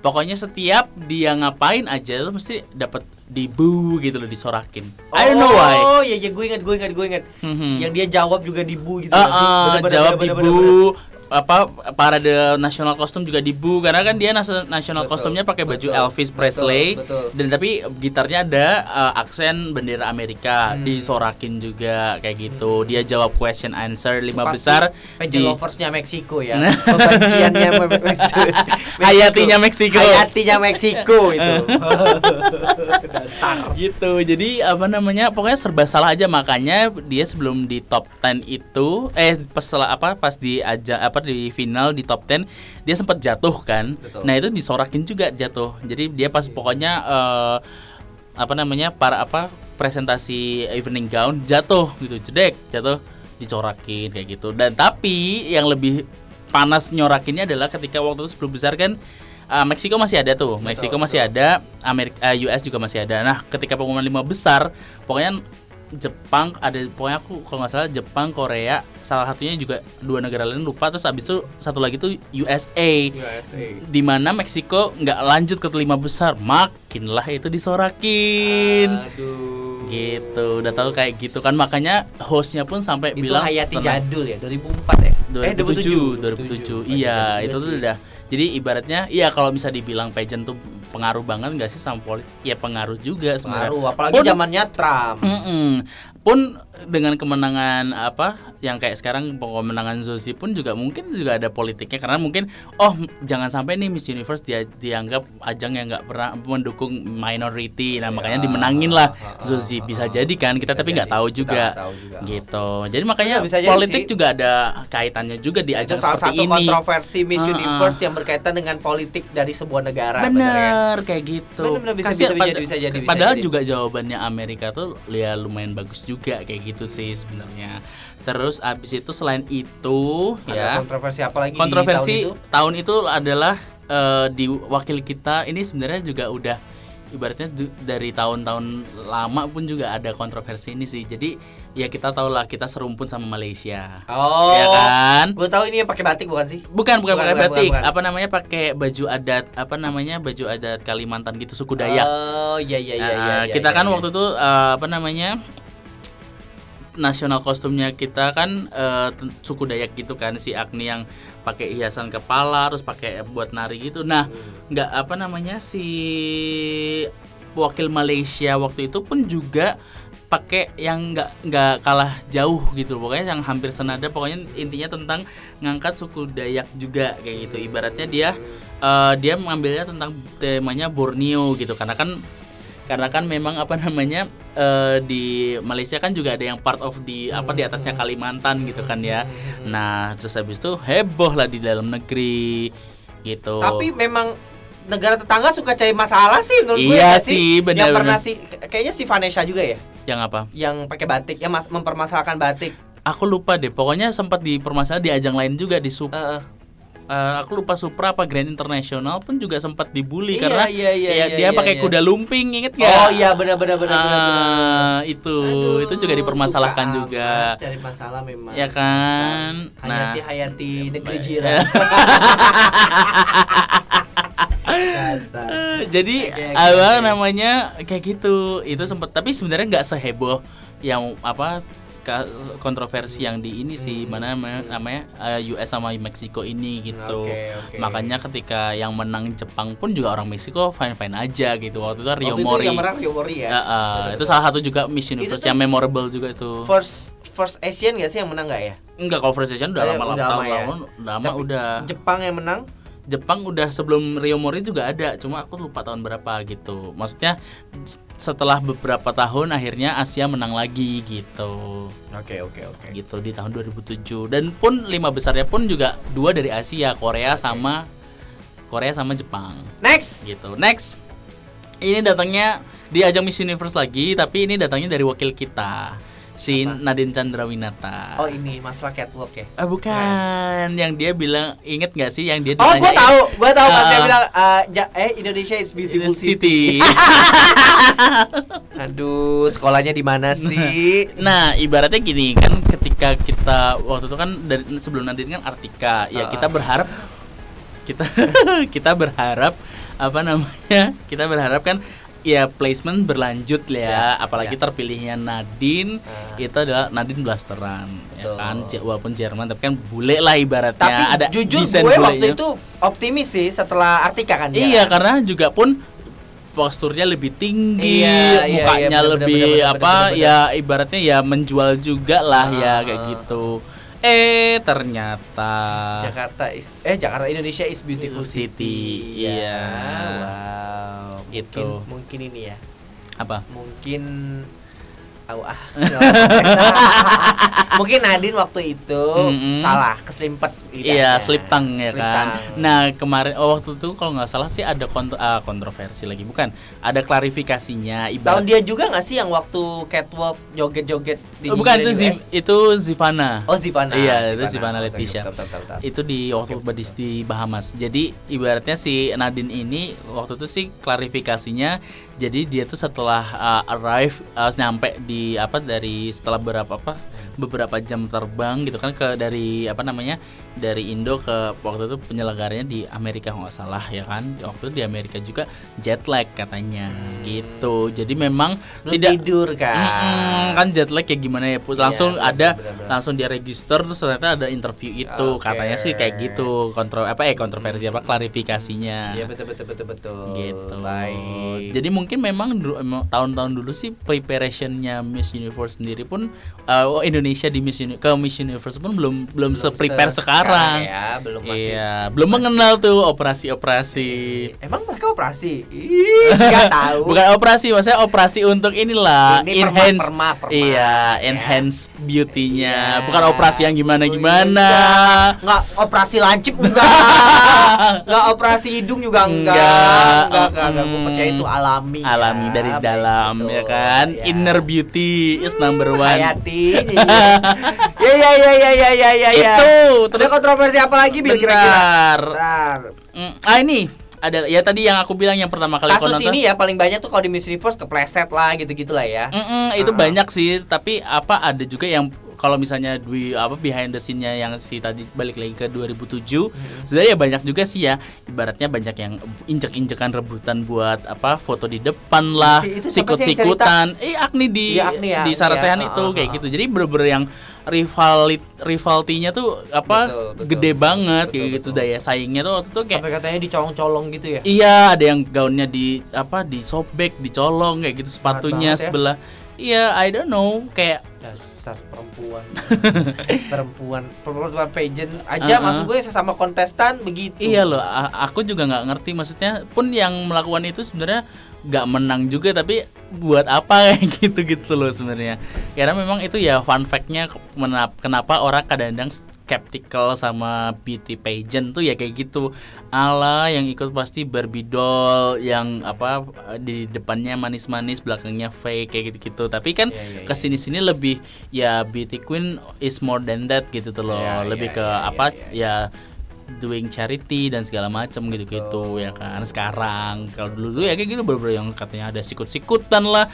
pokoknya setiap dia ngapain aja tuh mesti dapat dibu gitu loh disorakin. I don't know why. Oh, iya, iya, gue ingat, gue ingat, gue ingat. Mhm. Yang dia jawab juga gitu. Ah, nggak sih? ah, Bener-bener, jawab dibu bener-bener. Apa parade nasional kostum juga dibu karena kan dia nas- nasional Betul, kostumnya pakai baju betul, Elvis betul, Presley betul. dan tapi gitarnya ada uh, aksen bendera Amerika Hmm. disorakin juga kayak gitu dia jawab question answer lima Pasti besar di loversnya Meksiko ya. Me- Meksiko. Hayatinya Meksiko. Hayatinya Meksiko itu. Gitu jadi apa namanya pokoknya serba salah aja makanya dia sebelum di top 10 itu eh pas apa pas di aja apa di final di top 10 dia sempat jatuh kan. Betul. nah itu disorakin juga jatuh. Jadi dia pas pokoknya eh, apa namanya para apa presentasi evening gown jatuh gitu jedek jatuh dicorakin kayak gitu. Dan tapi yang lebih panas nyorakinnya adalah ketika waktu itu sebelum besar kan uh, Meksiko masih ada tuh. Meksiko masih ada Amerika eh, US juga masih ada. Nah ketika pengumuman lima besar pokoknya Jepang ada pokoknya aku kalau nggak salah Jepang Korea salah satunya juga dua negara lain lupa terus abis itu satu lagi tuh USA USA. di mana Meksiko nggak lanjut ke lima besar makinlah itu disorakin Aduh. gitu udah tahu kayak gitu kan makanya hostnya pun sampai Itu bilang Hayati tenang. jadul ya, 2004 ya? 2007 2007 iya itu tuh udah jadi ibaratnya iya kalau bisa dibilang pageant tuh pengaruh banget nggak sih sama politik ya pengaruh juga sebenarnya Pengaruh, apalagi zamannya Trump. Mm-mm. pun dengan kemenangan apa yang kayak sekarang kemenangan Zosi pun juga mungkin juga ada politiknya karena mungkin oh jangan sampai nih Miss Universe dia dianggap ajang yang nggak pernah mendukung minority nah makanya dimenangin lah Zosi bisa jadi kan kita tapi nggak tahu juga nggak tahu juga. gitu jadi makanya bisa jadi politik sih. juga ada kaitannya juga di Itu ajang salah seperti satu ini kontroversi Miss. Universe yang berkaitan dengan politik dari sebuah negara bener ya. Bener kayak gitu. Bisa- bisa bisa jadi, bisa padahal jadi. juga jawabannya Amerika tuh ya lumayan bagus juga kayak gitu sih sebenarnya. Terus abis itu selain itu Ada ya kontroversi apa lagi kontroversi di tahun itu? tahun itu adalah eh, di wakil kita ini sebenarnya juga udah ibaratnya dari tahun-tahun lama pun juga ada kontroversi ini sih. Jadi ya kita tahu lah kita serumpun sama Malaysia. Oh. Ya kan? Gue tahu ini yang pakai batik bukan sih? Bukan, bukan, Bukan, pakai bukan, batik. bukan, bukan. Apa namanya? Pakai baju adat, apa namanya? Baju adat Kalimantan gitu, suku Dayak. Oh, iya iya iya Nah, iya. iya, kita iya, kan iya. waktu itu eh, apa namanya? Nasional kostumnya kita kan ten- suku Dayak gitu kan si Agni yang pakai hiasan kepala terus pakai buat nari gitu. Nah, nggak apa namanya si wakil Malaysia waktu itu pun juga pakai yang nggak nggak kalah jauh gitu pokoknya yang hampir senada pokoknya intinya tentang ngangkat suku Dayak juga kayak gitu. Ibaratnya dia eh, dia mengambilnya tentang temanya Borneo gitu. Karena kan karena kan memang apa namanya eh, di Malaysia kan juga ada yang part of di apa di atasnya Kalimantan gitu kan ya. Nah terus habis itu heboh lah di dalam negeri gitu. Tapi memang negara tetangga suka cari masalah sih menurut gue Iya nggak sih, Yang benar-benar. pernah sih kayaknya si Vanessa juga ya? Yang apa? Yang pakai batik, yang mas mempermasalahkan batik. aku lupa deh pokoknya sempat dipermasalahan di ajang lain juga di sup Heeh. Eh, aku lupa Supra apa Grand International pun juga sempat dibully Iya, karena iya, iya, ya, iya, dia iya, pakai iya. kuda lumping inget gak? Oh iya benar benar. Ah, itu Aduh, itu juga dipermasalahkan suka juga Cari masalah memang. ya kan Hayati nah Hayati negeri Baik. jiran. Jadi oke, apa namanya kayak gitu itu sempat tapi sebenarnya nggak seheboh yang apa kontroversi yang di ini sih mana namanya, eh, US sama Meksiko ini gitu. Oke, oke. Makanya ketika yang menang Jepang pun juga orang Meksiko fine fine aja gitu. Waktu itu Rio Waktu itu Mori. yang menang Rio Mori ya. Ya, eh, itu salah satu juga Miss Universe yang memorable juga itu. First first Asian gak sih yang menang gak ya? Enggak conversation udah Eh, lama udah lama lama ya? tahun lama udah. Jepang yang menang. Jepang udah sebelum Rio Mori juga ada, cuma aku lupa tahun berapa gitu. Maksudnya setelah beberapa tahun akhirnya Asia menang lagi gitu. Oke oke oke. Gitu di tahun 2007 dan pun lima besarnya pun juga dua dari Asia, Korea sama Korea sama Jepang Next. gitu. Next. Ini datangnya di ajang Miss Universe lagi, tapi ini datangnya dari wakil kita si Apa? Nadine Chandrawinata. Oh ini masalah catwalk ya. Ah, bukan, yang dia bilang inget nggak sih yang dia Oh, gue tahu, gue tahu pas dia Ah. bilang eh, ja- eh Indonesia is beautiful city. City. Aduh, sekolahnya di mana sih? nah, ibaratnya gini kan ketika kita waktu itu kan dari sebelum Nadine kan Artika, ya Ah. kita berharap kita kita berharap apa namanya? Kita berharap kan ya placement berlanjut lah ya, Ya, apalagi ya. terpilihnya Nadine Ah. itu adalah Nadine Blasteran ya kan walaupun Jerman tapi kan bule lah ibaratnya Tapi ada jujur gue waktu bulenya. itu optimis sih setelah Artika kan dia. Iya, karena juga pun posturnya lebih tinggi, Iya, iya, mukanya iya, bener, lebih bener, bener, apa bener, bener, ya ibaratnya ya menjual juga lah ya Ah. kayak gitu. Eh ternyata Jakarta is eh Jakarta Indonesia is beautiful City, city. iya. Wow. Itu. Mungkin, mungkin ini ya. apa? Mungkin tahu ah. mungkin Nadine waktu itu Mm-mm. salah keselimpet lidahnya. Iya, slip tongue ya Slip kan. tongue. Nah, kemarin oh, waktu itu kalau nggak salah sih ada kont- ah, kontroversi lagi, bukan? Ada klarifikasinya Tahun ibarat dia juga nggak sih yang waktu catwalk joget-joget di Oh, bukan itu? Ziv- itu Zivana. Oh Zivana. Iya, itu Zivana Betul, Leticia. itu di waktu badis di Bahamas. Jadi ibaratnya si Nadine ini waktu itu sih klarifikasinya jadi dia tuh setelah uh, arrive uh, nyampe di apa dari setelah berapa apa beberapa jam terbang gitu kan ke dari apa namanya dari Indo ke waktu itu penyelenggaranya di Amerika nggak salah ya kan waktu itu di Amerika juga jet lag katanya gitu jadi memang Belum tidak tidur kan. Mm-mm, kan jet lag kayak gimana ya langsung Iya, ada benar-benar. langsung dia register terus ternyata ada interview itu Oke. katanya sih kayak gitu kontrol apa eh kontroversi apa klarifikasinya Iya betul betul betul betul. gitu Baik. jadi mungkin memang tahun-tahun dulu sih preparationnya Miss Universe sendiri pun uh, oh, Indonesia di Miss Uni- ke Miss Universe pun belum belum, se prepare se- sekarang ya, belum masih. iya belum mengenal tuh operasi-operasi Emang mereka operasi? Ih, nggak tahu. Bukan operasi, maksudnya operasi untuk inilah Ini perma- enhance perma, perma, iya, ya. enhance beauty-nya. Iya. Bukan operasi yang gimana-gimana. Enggak, nggak operasi lancip enggak. Enggak operasi hidung juga enggak. Enggak, Enggak, enggak, enggak. Gue percaya itu alami. ya. Alami dari Baik, dalam ya kan. Ya. Inner beauty is number one. Hayati. Ya ya ya ya ya ya ya. Itu, Terus terus kontroversi apa lagi Bil kira-kira? Mm, Ah ini ada ya tadi yang aku bilang yang pertama kali Kasus nonton. ini ya paling banyak tuh kalau di Miss Universe kepleset lah gitu-gitu lah ya. Mm-mm, itu Ah. banyak sih, tapi apa ada juga yang kalau misalnya di apa behind the scene-nya yang si tadi balik lagi ke 2007, Hmm. sebenarnya ya banyak juga sih ya. Ibaratnya banyak yang injek-injekan rebutan buat apa foto di depan lah, sikut-sikutan. Eh Agni di Iya, Agni ya, di Sarasehan ya. itu Ah, kayak ah, gitu. Jadi bener-bener yang rivalit rivaltinya tuh apa Betul, betul, gede betul, banget betul, kayak gitu betul. daya saingnya tuh waktu itu kayak Sampai katanya dicolong-colong gitu ya. Iya, ada yang gaunnya di apa disobek, dicolong kayak gitu sepatunya ya. sebelah. Iya, I don't know, kayak dasar perempuan. Perempuan. Perempuan pageant. Aja Uh-uh. maksud gue sesama kontestan begitu. Iya loh, aku juga nggak ngerti maksudnya. Pun yang melakukan itu sebenarnya nggak menang juga tapi buat apa kayak gitu gitu loh sebenarnya. Karena memang itu ya fun fact-nya kenapa orang kadang-kadang skeptical sama beauty pageant tuh ya kayak gitu. Ala yang ikut pasti Barbie doll yang apa di depannya manis-manis, belakangnya fake kayak gitu-gitu. Tapi kan Iya, iya, iya. ke sini-sini lebih ya beauty queen is more than that gitu tuh loh. Iya, lebih iya, ke iya, apa iya. ya doing charity dan segala macam gitu-gitu ya kan? Sekarang kalau dulu tuh ya kayak gitu bener yang katanya ada sikut-sikutan lah.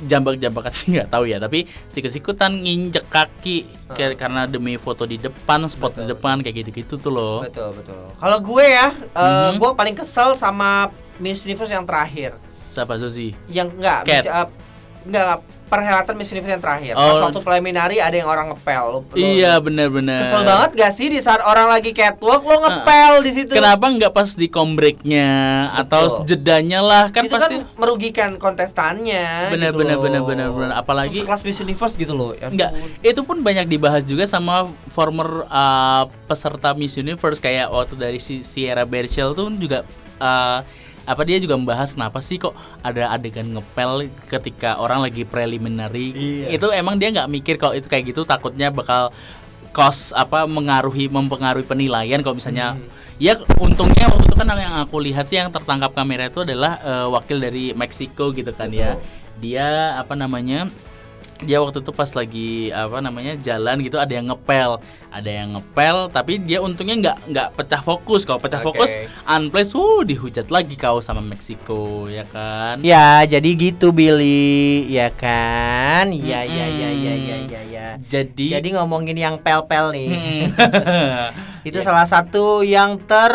Jambak-jambakan sih nggak tahu ya tapi sikut-sikutan nginjek kaki kayak karena demi foto di depan spot di Betul. depan kayak gitu-gitu tuh loh. Betul betul. Kalau gue ya eh, Mhm. gue paling kesel sama Miss Universe yang terakhir. Siapa Susi yang enggak Cat. bisa enggak perhelatan Miss Universe yang terakhir. Oh. Pas waktu preliminary ada yang orang ngepel. Lu- lu- Iya benar-benar. Kesel banget gak sih di saat orang lagi catwalk lo ngepel di situ? Kenapa nggak pas di combreaknya atau jedanya lah kan itu pasti kan merugikan kontestannya. benar gitu benar loh. benar apalagi Terus kelas Miss Universe gitu loh. Ya Enggak, itu pun banyak dibahas juga sama former uh, peserta Miss Universe kayak waktu dari si Sierra Berchel tuh juga uh, apa dia juga membahas kenapa sih kok ada adegan ngepel ketika orang lagi preliminary. Iya. Itu emang dia nggak mikir kalau itu kayak gitu takutnya bakal cost apa mengaruhi mempengaruhi penilaian kalau misalnya Hmm. ya untungnya waktu itu kan yang aku lihat sih yang tertangkap kamera itu adalah uh, wakil dari Meksiko gitu kan ya dia apa namanya dia waktu itu pas lagi apa namanya jalan gitu ada yang ngepel ada yang ngepel tapi dia untungnya nggak nggak pecah fokus kalau pecah Oke. fokus unplace wuh dihujat lagi kau sama Meksiko ya kan Ya, jadi gitu Billy, ya kan? Ya, ya, ya, ya, ya, ya, ya. jadi Jadi ngomongin yang pel-pel nih. Hmm. itu salah satu yang ter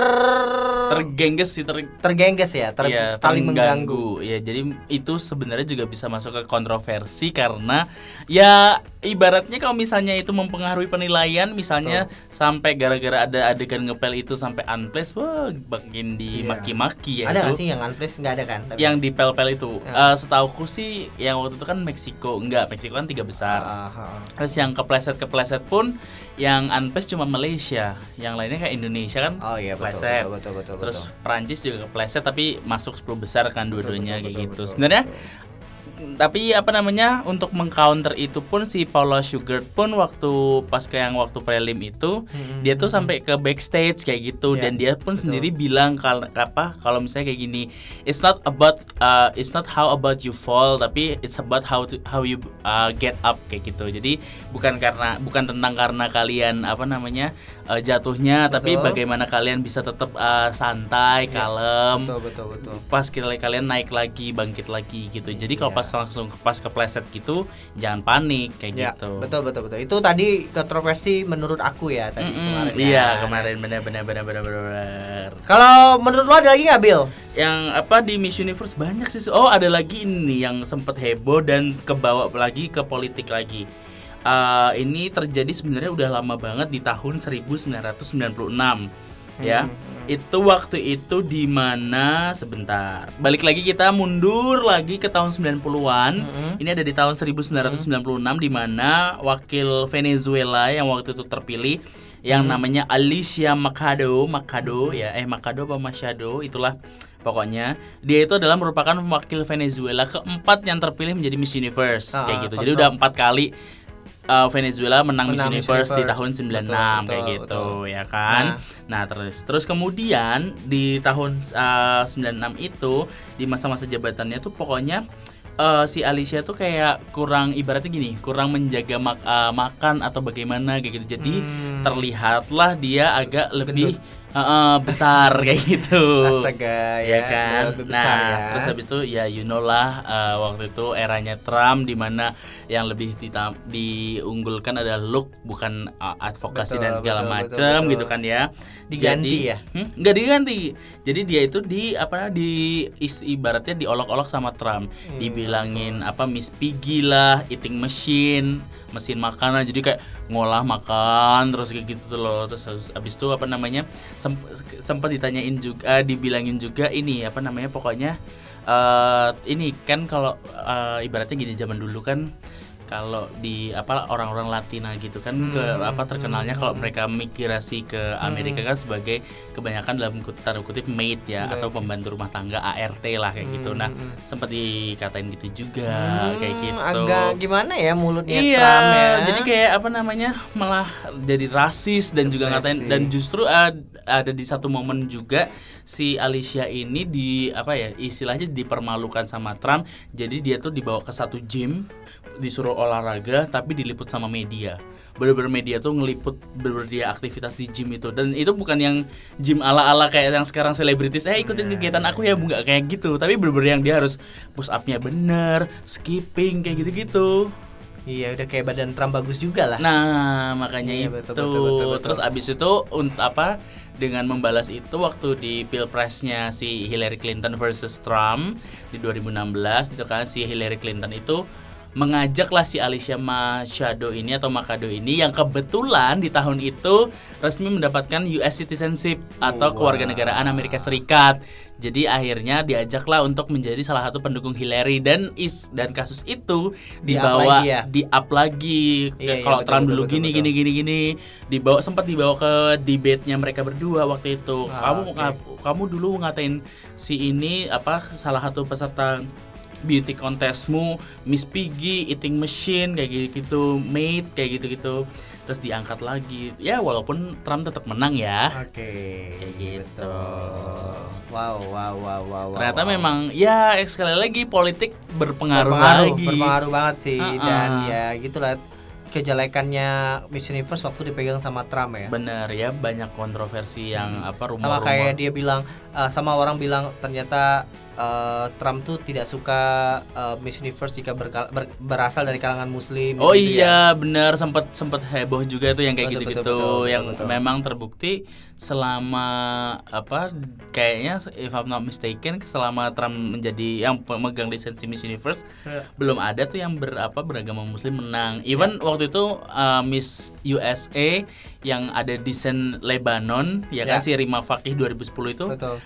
tergengges sih ter tergengges ya, ter Iya, paling mengganggu. Ya, jadi itu sebenarnya juga bisa masuk ke kontroversi karena ya ibaratnya kalau misalnya itu mempengaruhi penilaian, misalnya sampai gara-gara ada adegan ngepel itu sampai unplace, wah makin dimaki-maki ya Ada itu. nggak sih yang unplace nggak ada kan? Tapi- Yang di pel-pel itu, Ya. Eh, setauku sih yang waktu itu kan Meksiko, enggak Meksiko kan tiga besar. Ah, ah, ah. Terus yang kepleset-kepleset pun yang unplace cuma Malaysia, yang lainnya kayak Indonesia kan Oh iya betul, kepleset. betul, betul, betul, Terus betul. Prancis juga kepleset tapi masuk 10 besar kan dua-duanya betul, kayak betul, gitu. betul, Sebenarnya betul. Tapi apa namanya untuk mengcounter itu pun si Paula Sugar pun waktu pas ke yang waktu prelim itu Hmm, dia tuh sampai ke backstage kayak gitu. Iya, dan dia pun betul. sendiri bilang kalau apa kalau misalnya kayak gini it's not about uh, it's not how about you fall tapi it's about how to how you uh, get up kayak gitu. Jadi bukan karena bukan tentang karena kalian apa namanya uh, jatuhnya tapi Betul. bagaimana kalian bisa tetap uh, santai Iya, kalem betul, betul, betul. pas kita kalian naik lagi bangkit lagi gitu jadi kalau Iya. pas langsung pas kepleset gitu jangan panik kayak Ya, gitu betul betul betul. Itu tadi kontroversi menurut aku ya tadi Mm-mm, kemarin. iya ya. kemarin benar benar benar Kalau menurut lo ada lagi nggak Bill? yang apa di Miss Universe banyak sih oh ada lagi ini yang sempet heboh dan kebawa lagi ke politik lagi Eh, ini terjadi sebenarnya udah lama banget di tahun 1996 ya. Itu waktu itu di mana sebentar. Balik lagi kita mundur lagi ke tahun 90-an Mhm. ini ada di tahun 1996 di mana wakil Venezuela yang waktu itu terpilih yang namanya Alicia Machado Machado ya. Eh Machado apa Machado itulah pokoknya. Dia itu adalah merupakan wakil Venezuela keempat yang terpilih menjadi Miss Universe Ah, kayak gitu. Jadi udah empat kali uh, Venezuela menang, Miss Menang Miss Universe di tahun 96 Betul, kayak betul, gitu betul. ya kan nah. terus terus kemudian di tahun uh, 96 itu di masa-masa jabatannya tuh pokoknya uh, si Alicia tuh kayak kurang ibaratnya gini kurang menjaga mak- uh, makan atau bagaimana kayak gitu jadi Hmm. terlihatlah dia agak lebih uh, uh, besar kayak gitu Astaga ya ya, kan. lebih besar nah, ya. terus habis itu ya you know lah uh, waktu itu eranya Trump di mana yang lebih diunggulkan adalah look bukan uh, advokasi Betul, dan segala betul, betul, macam betul. gitu kan ya. Diganti Jadi- ya? Hmm, nggak diganti. Jadi dia itu di apa di is- ibaratnya diolok-olok sama Trump. Hmm, Dibilangin apa Miss Piggy lah, eating machine, mesin makanan. Jadi kayak ngolah makan terus kayak gitu tuh loh. Terus habis- itu apa namanya? sem- sempat ditanyain juga dibilangin juga ini apa namanya pokoknya eh ini kan kalau eh, ibaratnya gini zaman dulu kan kalau di apa orang-orang Latina gitu kan ke Hmm, apa terkenalnya hmm, kalau hmm. mereka migrasi ke Amerika kan sebagai kebanyakan dalam tanda kutip maid ya Oke, atau pembantu rumah tangga ART lah kayak gitu. Hmm, Nah, hmm. sempat dikatain gitu juga Hmm, kayak gitu. Agak gimana ya mulutnya Iya, Trump ya. jadi kayak apa namanya malah jadi rasis dan juga ngatain Depresi. dan justru ad- ada di satu momen juga si Alicia ini di apa ya istilahnya dipermalukan sama Trump. Jadi dia tuh dibawa ke satu gym disuruh olahraga tapi diliput sama media. Bener-bener media tuh ngeliput bener dia aktivitas di gym itu. Dan itu bukan yang gym ala-ala kayak yang sekarang selebritis eh ikutin kegiatan aku ya. Nggak kayak gitu. Tapi bener-bener yang dia harus push upnya bener skipping kayak gitu-gitu Iya, udah kayak badan Trump bagus juga lah. Nah, makanya Iya, itu. betul, betul, betul, betul. Terus abis itu untuk apa? Dengan membalas itu waktu di pilpresnya si Hillary Clinton versus Trump di 2016 itu kan si Hillary Clinton itu mengajaklah si Alicia Machado ini atau Machado ini yang kebetulan di tahun itu resmi mendapatkan US citizenship atau Wow. kewarganegaraan Amerika Serikat. Jadi akhirnya diajaklah untuk menjadi salah satu pendukung Hillary dan is dan kasus itu Di up dibawa lagi ya? di up lagi. Iya, iya, Kalau Trump dulu betul, gini betul. gini gini gini dibawa sempat dibawa ke debate-nya mereka berdua waktu itu. Ah, kamu nga- kamu dulu ngatain si ini apa salah satu peserta beauty contestmu Miss Piggy, Eating Machine kayak gitu, Mate kayak gitu-gitu. Terus diangkat lagi. Ya walaupun Trump tetap menang ya. Oke. Kayak gitu. betul. Wow, wow, wow, wow. wow, Ternyata wow. memang ya sekali lagi politik berpengaruh, berpengaruh, lagi. berpengaruh banget sih Ah, dan ah. ya gitulah kejelekannya Miss Universe waktu dipegang sama Trump ya. Bener ya banyak kontroversi yang apa rumor sama kayak dia bilang eh, sama orang bilang ternyata eh, Trump tuh tidak suka eh, Miss Universe jika ber- berasal dari kalangan muslim Oh gitu ya. iya benar sempat sempat heboh juga tuh yang kayak Betul, gitu-gitu betul, betul, betul, yang betul. memang terbukti selama apa kayaknya if I'm not mistaken selama Trump menjadi yang pemegang lisensi Miss Universe Iya. belum ada tuh yang berapa beragama muslim menang. Even waktu itu uh, Miss USA yang ada desain Lebanon ya kan Ya. si Rima Fakih 2010 itu betul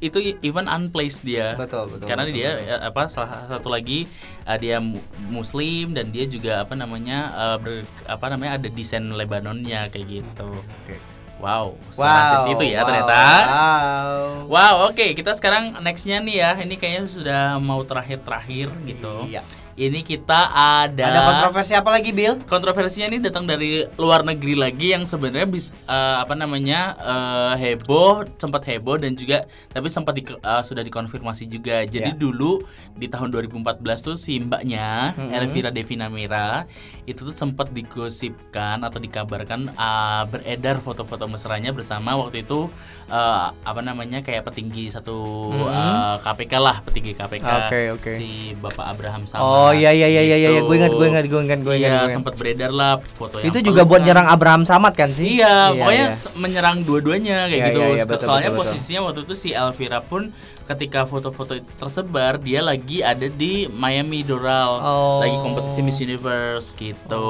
itu even unplaced dia betul betul karena betul, dia betul. ya, apa salah satu lagi uh, dia mu- muslim dan dia juga apa namanya uh, ber- apa namanya ada desain Lebanonnya kayak gitu. Oke. Wow, wow serasis itu ya wow, ternyata. wow. Wow, oke kita sekarang nextnya nih ya, ini kayaknya sudah mau terakhir-terakhir gitu. Iya. Ini kita ada ada kontroversi apa lagi Bill kontroversinya ini datang dari luar negeri lagi yang sebenarnya bis eh, apa namanya eh, heboh sempat heboh dan juga tapi sempat di, eh, sudah dikonfirmasi juga jadi Ya. dulu di tahun 2014 tuh si mbaknya Mhm. Elvira Devina Mira itu tuh sempat digosipkan atau dikabarkan eh, beredar foto-foto mesranya bersama waktu itu eh, apa namanya kayak petinggi satu Mhm. eh, KPK lah petinggi KPK Oke, oke. si Bapak Abraham Samad oh iya iya iya iya iya gitu. gue ingat gue ingat gue ingat gue ingat, Iya, ingat. sempat beredar lah foto yang itu juga buat pelukan. nyerang Abraham Samad kan sih Iya, pokoknya iya. menyerang dua-duanya kayak Iya, gitu. iya, iya, betul, Soalnya betul, betul. posisinya waktu itu si Elvira pun ketika foto-foto itu tersebar, dia lagi ada di Miami Doral, Oh. lagi kompetisi Miss Universe gitu.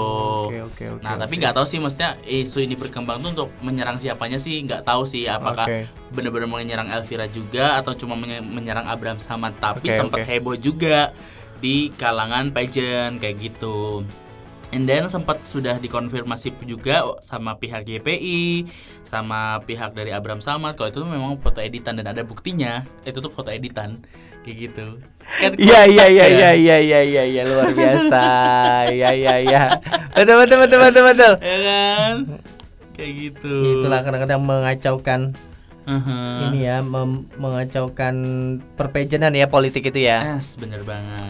Oke, oke, oke, nah, tapi oke. nggak tahu sih, maksudnya isu ini berkembang tuh untuk menyerang siapanya sih, nggak tahu sih apakah Oke. benar-benar menyerang Elvira juga atau cuma menye- menyerang Abraham Samad. Tapi Oke, sempat oke. heboh juga di kalangan pageant kayak gitu. And then sempat sudah dikonfirmasi juga sama pihak YPI, sama pihak dari Abraham Samad kalau itu memang foto editan dan ada buktinya. Itu tuh foto editan kayak gitu. Kan Iya iya iya ya. iya iya iya iya iya luar biasa. Iya iya iya. Betul betul betul betul betul. Ya kan? Kayak gitu. Itulah kadang-kadang mengacaukan Aha. ini ya, mem- mengacaukan perpejenan ya politik itu ya. Yes, bener banget.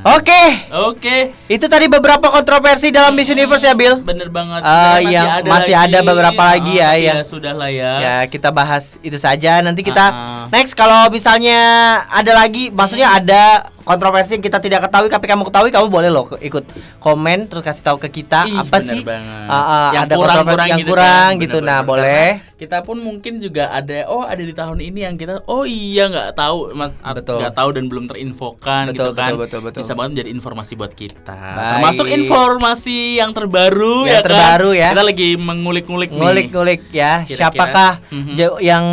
Oke, Oke. itu tadi beberapa kontroversi dalam Miss Universe ya, Bill. Bener banget. Ah, Sebenarnya yang masih ada beberapa lagi ya, tapi yang- sudah lah ya. Ya, kita bahas itu saja. Nanti kita Ah. next kalau misalnya ada lagi, maksudnya ada kontroversi yang kita tidak ketahui tapi kamu ketahui, kamu boleh loh ikut komen terus kasih tahu ke kita Ih, apa bener sih banget. Ah, ah, yang ada kurang, kontroversi kurang yang gitu kurang kan. gitu. Bener, Nah, bener. boleh. Karena kita pun mungkin juga ada oh ada di tahun ini yang kita oh iya nggak tahu mas nggak tahu dan belum terinfokan Betul, gitu kan betul, betul, betul. bisa banget menjadi informasi buat kita Baik. termasuk informasi yang terbaru Yang ya kan? terbaru ya. kita lagi mengulik-ngulik nih ngulik-ngulik ya Kira-kira. siapakah Mhm. ja- yang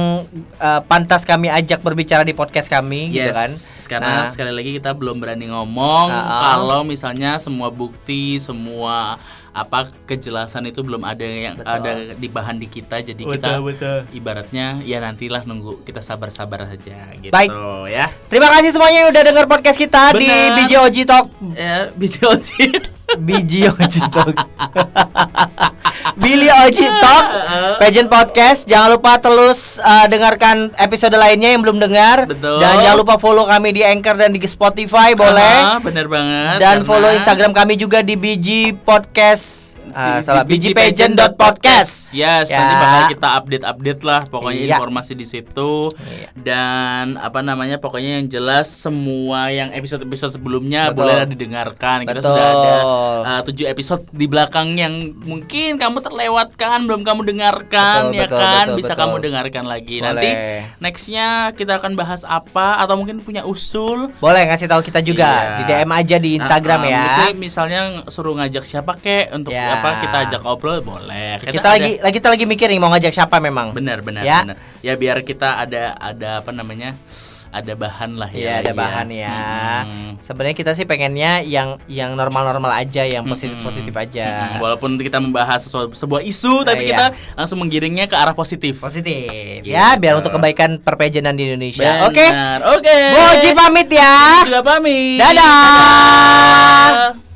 uh, pantas kami ajak berbicara di podcast kami gitu Yes, kan karena Nah. sekali lagi kita belum berani ngomong ah. kalau misalnya semua bukti, semua apa kejelasan itu belum ada yang Betul. ada di bahan di kita, jadi kita betul. ibaratnya ya nantilah nunggu kita sabar-sabar saja gitu Baik. ya. terima kasih semuanya yang udah dengar podcast kita di Benar. BJOG Talk Ya, BJOG. BJOG Talk Billy Oji Talk Pageant Podcast Jangan lupa terus uh, dengarkan episode lainnya yang belum dengar Betul. Dan jangan lupa follow kami di Anchor dan di Spotify boleh Ah, bener banget. Dan karena- follow Instagram kami juga di BG Podcast Ah, salah bgpageant.podcast. Yes, Ya. nanti bakal kita update-update lah pokoknya Iya. informasi di situ. Iya. Dan apa namanya pokoknya yang jelas semua yang episode-episode sebelumnya Betul. bolehlah didengarkan. Kita Betul. sudah ada uh, tujuh episode di belakang yang mungkin kamu terlewatkan belum kamu dengarkan Betul, ya betul, kan betul, bisa betul. kamu dengarkan lagi. Boleh. Nanti nextnya kita akan bahas apa atau mungkin punya usul Boleh ngasih tahu kita juga Iya. di DM aja di Instagram Nah, ya. misalnya, misalnya suruh ngajak siapa kek untuk Ya. Apa kita ajak ngobrol boleh. Kita, ada- lagi lagi kita lagi mikir nih mau ngajak siapa memang. benar benar Ya. benar. Ya biar kita ada ada apa namanya? Ada bahan lah Iya ya. ada lagi bahan ya. Mm-mm. Sebenarnya kita sih pengennya yang yang normal-normal aja, yang positif-positif aja. Mm-mm. Walaupun kita membahas sesuatu, sebuah isu tapi iya. kita langsung menggiringnya ke arah positif. Positif. Gitu. Ya, biar untuk kebaikan perpejenan di Indonesia. Oke. Oke. Boji pamit ya. Juga pamit. Dadah. Dadah.